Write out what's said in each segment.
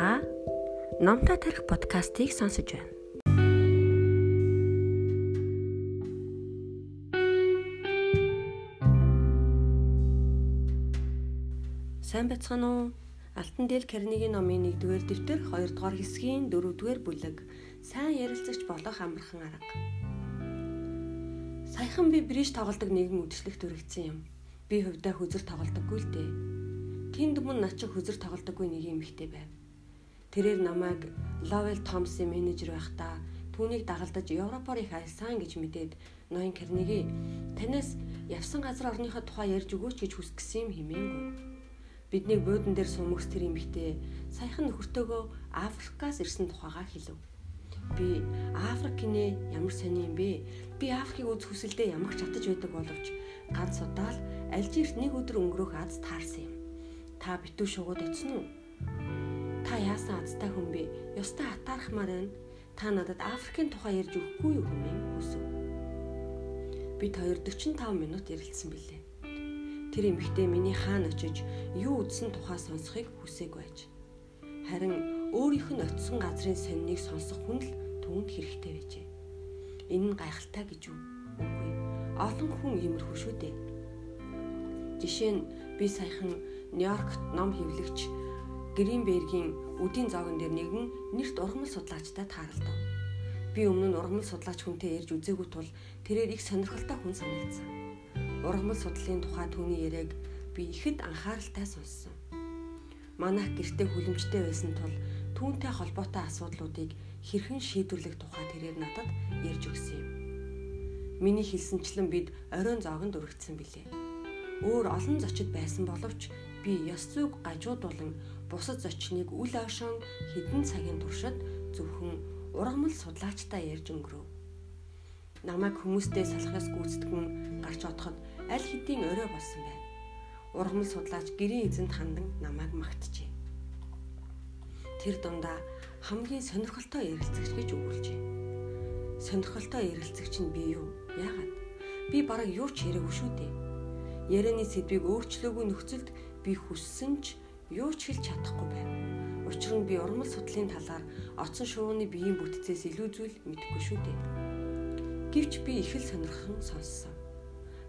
Та Номтой тарих подкастыг сонсож байна. Сайн бацхан уу? Алтан дээл Карнегийн номын 1-р дэвтэр 2-р хэсгийн 4-р бүлэг сайн ярилцагч болох амархан арга. Саяхан би бриж тоглодог нэгэн үдшилтэд төрөгцсөн юм. Би хувьдаа хүзэр тоглодоггүй л дээ. Тэнд мөн над чи хүзэр тоглодоггүй нэг юм ихтэй байв. Тэрээр намайг Ловел Томсын менежер байхдаа түүнийг дагалдаж Европоор их айлсан гэж мэдээд ноён Карнеги танаас явсан газар орныхоо тухай ярьж өгөөч гэж хүсгэсэн юм хэмээнгүй. Бидний буудан дээр сумгс тэр эмэгтэй саяхан нөхөртөөгөө Африкаас ирсэн тухайгаа хэлв. Би Африк гинэ ямар сони юм бэ? Би Африкийг үз хүсэлдээ ямар ч чадаж байдаг боловч ганц удаал Алжирт нэг өдөр өнгөрөх аз таарсан юм. Та битүү шугууд очсон уу? Та яасан азтай хүн бэ? Ёстой атаархмаар байна. Та надад Африкийн тухай ярьж өгөхгүй юу хэмээн хүсв. Бид хоёр 45 минут ярилцсан билээ. Тэр эмэгтэй миний хаана очиж юу үзсэн тухай сонсохыг хүсээг байж. Харин өөрийнх нь очисон газрын сониныг сонсох хүн л түүнд хэрэгтэй байжээ. Энэ нь гайхалтай гэж үү? Үгүй. Олон хүн иймэрхүү шүү дээ. Жишээ нь би саяхан Нью-Йоркт ном хэвлэгч Гринбергийн үдийн зоогон дээр нэгэн нэрт ургамал судлаачтай тааралдав. Би өмнө нь ургамал судлаач хүнтэй ярьж үзээгүй тул тэрээр их сонирхолтой хүн санагдсан. Ургамал судлалын тухай түүний яриаг би ихэд анхааралтай сонссон. Манайх гэртээ хүлэмжтэй байсан тул түүнтэй холбоотой асуудлуудыг хэрхэн шийдвэрлэх тухай тэрээр надад ярьж өгсөн юм. Миний хэлсэнчлэн бид оройн зоогонд өргөцсөн билээ. Өөр олон зочид байсан боловч би ёс зүг гажууд болон бусад зочныг үл ойшон хідэн цагийн туршид зөвхөн ургамал судлаачтай ярьж өнгөрөв. Намайг хүмүүстэй салахаас гүйцэтгэн гарч одоход аль хэдийн орой болсон байна. Ургамал судлаач гэрийн эзэнт хандан намайг магтжээ. Тэр дундаа хамгийн сонирхолтой ярилцагч гэж өгүүлжээ. Сонирхолтой ярилцагч нь би юу? Яагаад? Би бараг юу ч яриаггүй шүү дээ. Ярианы сэдвийг өөрчлөөгүй нөхцөлд би хүссэн ч юу ч хэлж чадахгүй байв. Учир нь би урмал судлалын талаар оцсон шувууны биеийн бүтцээс илүү зүйл мэдэхгүй шүү дээ. Гэвч би их л сонирхон сонссон.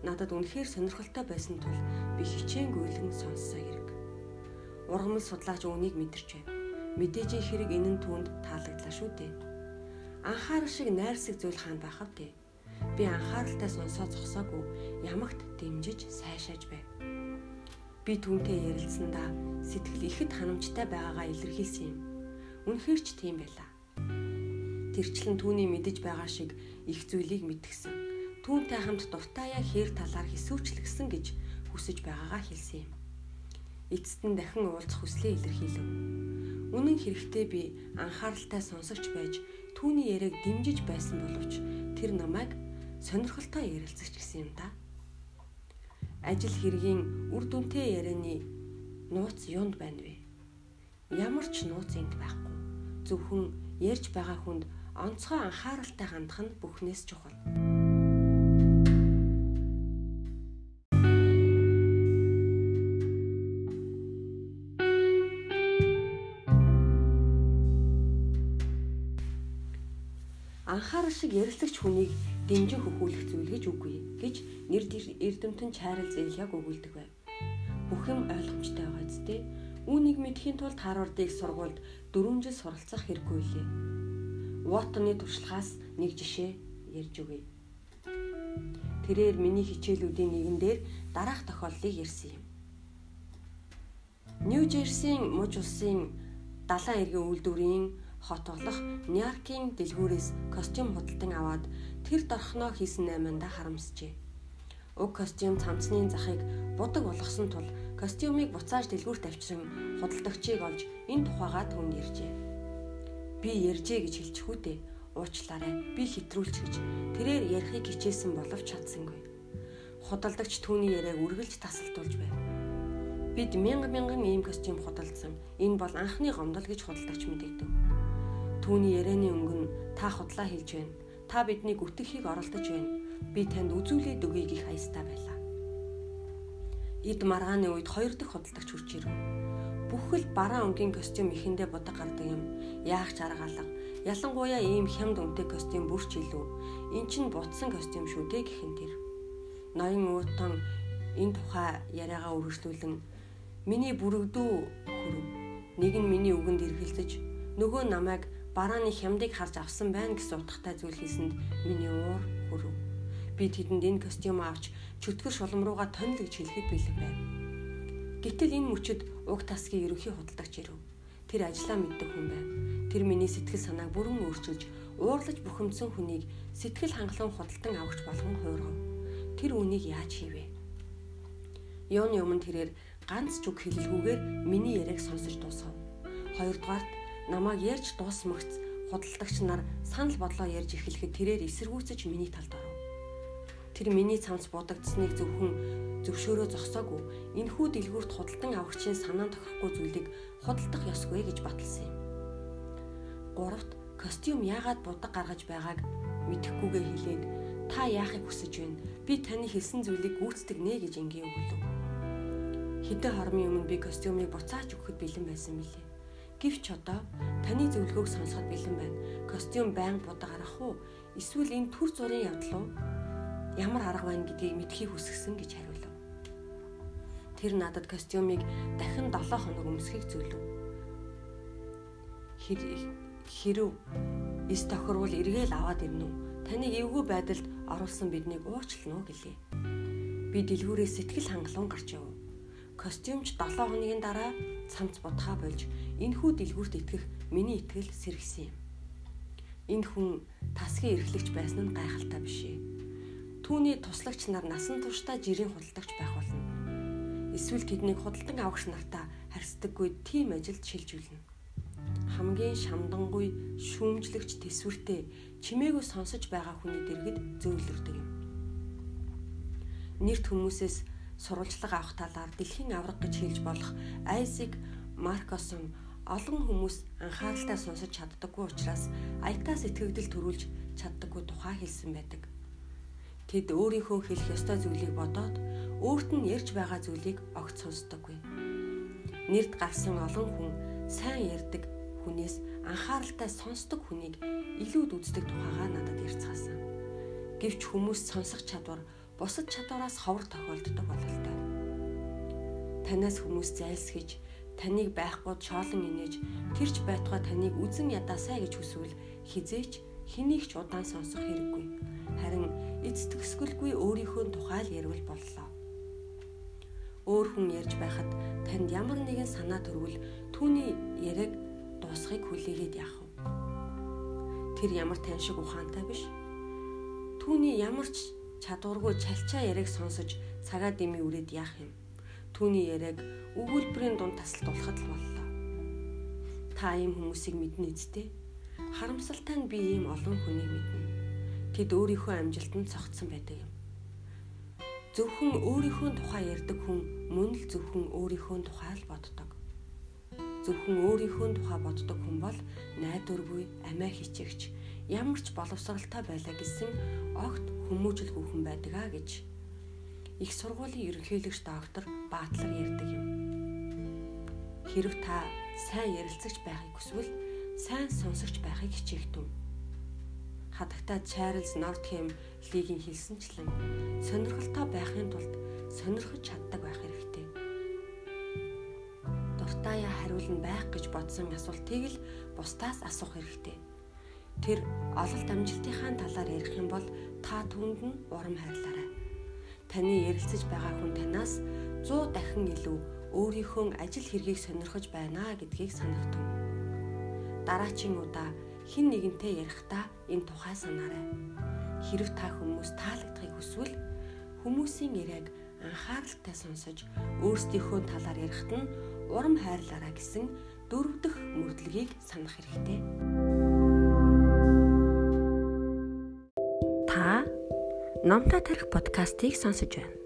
Надад үнэхээр сонирхолтой байсан тул би хичээнгүйлэн сонссон хэрэг. Ургамал судлаач үүнийг мэдэрч байв. Мэдээж хэрэг энэ нь түүнд таалагдлаа шүү дээ. Анхаарал шиг найрсаг зүйл хаан байх вэ? Би анхааралтай сонсоо зогсоогүй ямагт дэмжиж сайшааж байв. Би түүнтэй ярилцсандаа сэтгэл ихэд ханамжтай байгаагаа илэрхийлсэн юм. Үнэхээр ч тийм байлаа. Тэрчлэн түүний мэдэж байгаа шиг их зүйлийг мэдгсэн. Түүнтэй хамт дуртаяа хээр талаар хэсүүчлэгсэн гэж хүсэж байгаагаа хэлсэн юм. Эцэст нь дахин уулзах хүслээ илэрхийлв. Үнэн хэрэгтээ би анхааралтай сонсогч байж түүний яриаг дэмжиж байсан боловч тэр намайг сонирхолтой ярилцагч гэсэн юм да ажил хэргийн үр дүнтэй ярианы нууц юунд байна вэ? Ямар ч нууц энд байхгүй. Зөвхөн ярьж байгаа хүнд онцгой анхааралтай хандах нь бүхнээс чухал. Анхаарал шиг ярилцагч хүнийг дэмжих өхүүлэх зүйл гэж үгүй гэж нэр эрдэмтэн Чарльз Элиаг өгүүлдэг байв. Бүх юм ойлгомжтой байгаа зү. Үүнийг мэдхийн тулд Харвардыг сургуульд 4 жил суралцах хэрэггүй лээ. Уоттоны туршлагаас нэг жишээ ярьж өгье. Тэрээр миний хичээлүүдийн нэгэн дээр дараах тохиолдлыг ярьсан юм. Нью Жерсийн муж улсын далайн эргийн үйлдвэрийн хот болох Ньяркийн дэлгүүрээс костюм худалдан аваад тэр дорхноо хийсэн наймаанда харамсжээ. Уг костюм цамцны захыг будаг болгосон тул костюмыг буцааж дэлгүүрт авчран худалдагчийг олж энэ тухайгаа түүнд ярьжээ. Би ярьжээ гэж хэлчихүү дээ. Уучлаарай. Би хэтрүүлж гэж тэрээр ярихыг хичээсэн боловч чадсангүй. Худалдагч түүний яриаг үргэлж тасалдуулж байв. Бид мянга мянган ийм костюм худалдсан. Энэ бол анхны гомдол гэж худалдагч мэдэгдэв. Түүний ярианы өнгө та худлаа хэлж байна. Та биднийг үтгэхийг оролдож байна. Би танд үзүүлээд өгье гэх аястай байлаа. Эд маргааны үед хоёр дахь худалдагч хурж ирэв. Бүх Түүхэл бараа өнгийн костюм ихэндээ будаг гардаг юм. Яах ч арга алга. Ялангуяа ийм хямд үнэтэй костюм бүрч илүү. Эн чинь бутсан костюм шүү дээ гэхэн тэр. Ноён уутан энэ тухай яриагаа үргэлжлүүлэн миний бүрэгдүү хүрв. Нэг нь миний үгэнд эргэлзэж нөгөө намайг барааны хямдыг харж авсан байна гэсэн утгатай зүйл хэлсэнд миний уур хүрв. Би тэдэнд энэ костюм авч чөтгөр шулам руугаа тонил гэж хэлэхэд бэлэн байв. Гэтэл энэ мөчөд уг тасгийн ерөнхий худалдагч ирэв. Тэр ажлаа мэддэг хүн байв. Тэр миний сэтгэл санааг бүрэн өөрчилж, уурлаж бухимдсан хүнийг сэтгэл хангалуун худалдан авахч болгон хуургав. Тэр үнийг яаж хийвэ? Ёоны өмнө тэрээр ганц ч үг хэлэлгүйгээр миний яриаг сонсож дуусгав. Хоёрдугаарт намайг ярьж дуусмагц худалдагч нар санал бодлоо ярьж эхлэхэд тэрээр эсэргүүцэж миний талд оров. Тэр миний цамц будагдсныг зөвхөн зөвшөөрөө зогсоогүй энэхүү дэлгүүрт худалдан авахчийн санаанд тохирохгүй зүйлийг худалдах ёсгүй гэж баталсан юм. Гуравт костюм яагаад будаг гаргаж байгааг мэдэхгүйгээ хэлээд та яахыг хүсэж байна? Би таны хэлсэн зүйлийг гүйцэтгэг нэ гэж ингийн өглөө. Хэдэн хормын өмнө би костюмыг буцааж өгөхөд бэлэн байсан мөлий. Гэвч одоо таны зөвлөгөөг сонсоход бэлэн байна. Костюм байнга будаг гарах уу? Эсвэл энэ төр зургийн явдал уу? Ямар арга байна гэдгийг мэдхийг хүсгсэн гэж хариулв. Тэр надад костюмыг дахин 7 хоног өмсөхийг зөвлөв. Хэрв эс тохирвол эргээл аваад ирнэ үү? Таныг эвгүй байдалд оруулсан биднийг уучлах уу гэлээ. Би дэлгүүрээс сэтгэл хангалуун гарч яв. Костюмч 7 хоногийн дараа цамц будхаа болж энэхүү дэлгүүрт итгэх миний итгэл сэргсэн юм. Энэ хүн тасгийн эрхлэгч байсан нь гайхалтай биш ээ. Түүний туслагч нар насан туршдаа жирийн худалдагч байх болно эсвэл тэднийг худалдан авахч нартаа харьцдаггүй тийм ажилд шилжүүлнэ. Хамгийн шамдангүй шүүмжлэгч төсвөртэй чимээгүй сонсож байгаа хүний дэргэд зөөлөрдөг юм. Нэрт хүмүүсээс сурвалжлага авах талаар дэлхийн авраг гэж хэлж болох Айзек Маркосон олон хүмүүс анхааралтай сонсож чаддаггүй учраас аятаа сэтгэгдэл төрүүлж чаддаггүй тухай хэлсэн байдаг. Тэд өөрийнхөө хэлэх ёстой зүйлийг бодоод өөрт нь ярьж байгаа зүйлийг огт сонсдоггүй. Нэрд гарсан олон хүн сайн ярьдаг хүнээс анхааралтай сонсдог хүнийг илүүд үздэг тухайга надад ярьцгаасан. Гэвч хүмүүс сонсох чадвар бусад чадвараас ховор тохиолддог бололтой. Танаас хүмүүс зайлсхийж таныг байхгүй чоолон инээж тэрч байтугай таныг үзен ядаасай гэж хүсвэл хизээч хэнийг ч удаан сонсох хэрэггүй. Харин эцэтгэсгэлгүй өөрийнхөө тухай л ярил боллоо өөр хүн ярьж байхад танд ямар нэгэн санаа төрвөл түүний яриаг дуусхийг хүлээгээд яах вэ? Тэр ямар тань шиг ухаантай биш. Түүний ямар ч чадваргүй чалчаа яриаг сонсож цагаа дэмий үрээд яах юм? Түүний яриаг өгүүлбэрийн дунд тасалдуулахад л боллоо. Та ийм хүмүүсийг мэднэ үсттэй. Харамсалтай нь би ийм олон хүнийг мэднэ. Тэд өөрийнхөө амжилтанд цогцсон байдаг юм. Зөвхөн өөрийнхөө тухай ярьдаг хүн мөн л зөвхөн өөрийнхөө тухай л боддог. Зөвхөн өөрийнхөө тухай боддог хүн бол найдваргүй, амиа хичээгч, ямар ч боловсралтай байлаа гэсэн огт хүмүүжлгүй хүн байдаг а гэж их сургуулийн ерөнхийлөгч доктор Баатлар ярьдаг юм. Хэрв та сайн ярилцагч байхыг хүсвэл сайн сонсогч байхыг хичээгдэв хадагтай Чарльз Нортхэм лигийн хэлсэнчлэн сонирхолтой байхын тулд сонирхож чаддаг байх хэрэгтэй. Дуртаяа хариулна байх гэж бодсон асуултыг л бусдаас асуух хэрэгтэй. Тэр ололт амжилтынхаа талаар ярих юм бол та түнд нь урам хайрлаарай. Таны ярилцаж байгаа хүн танаас 100 дахин илүү өөрийнхөө ажил хэргийг сонирхож байна гэдгийг санагтун. Дараагийн удаа хин нэгэнтэй ярихдаа энэ тухай санаарай. Хэрв та хүмүүс таалагдахыг хүсвэл хүмүүсийн яриаг анхааралтай сонсож өөрсдийнхөө талаар ярихт нь урам хайрлаарай гэсэн дөрөв дэх мөрдлөгийг санах хэрэгтэй. Та Номтой тарих подкастыг сонсож байна.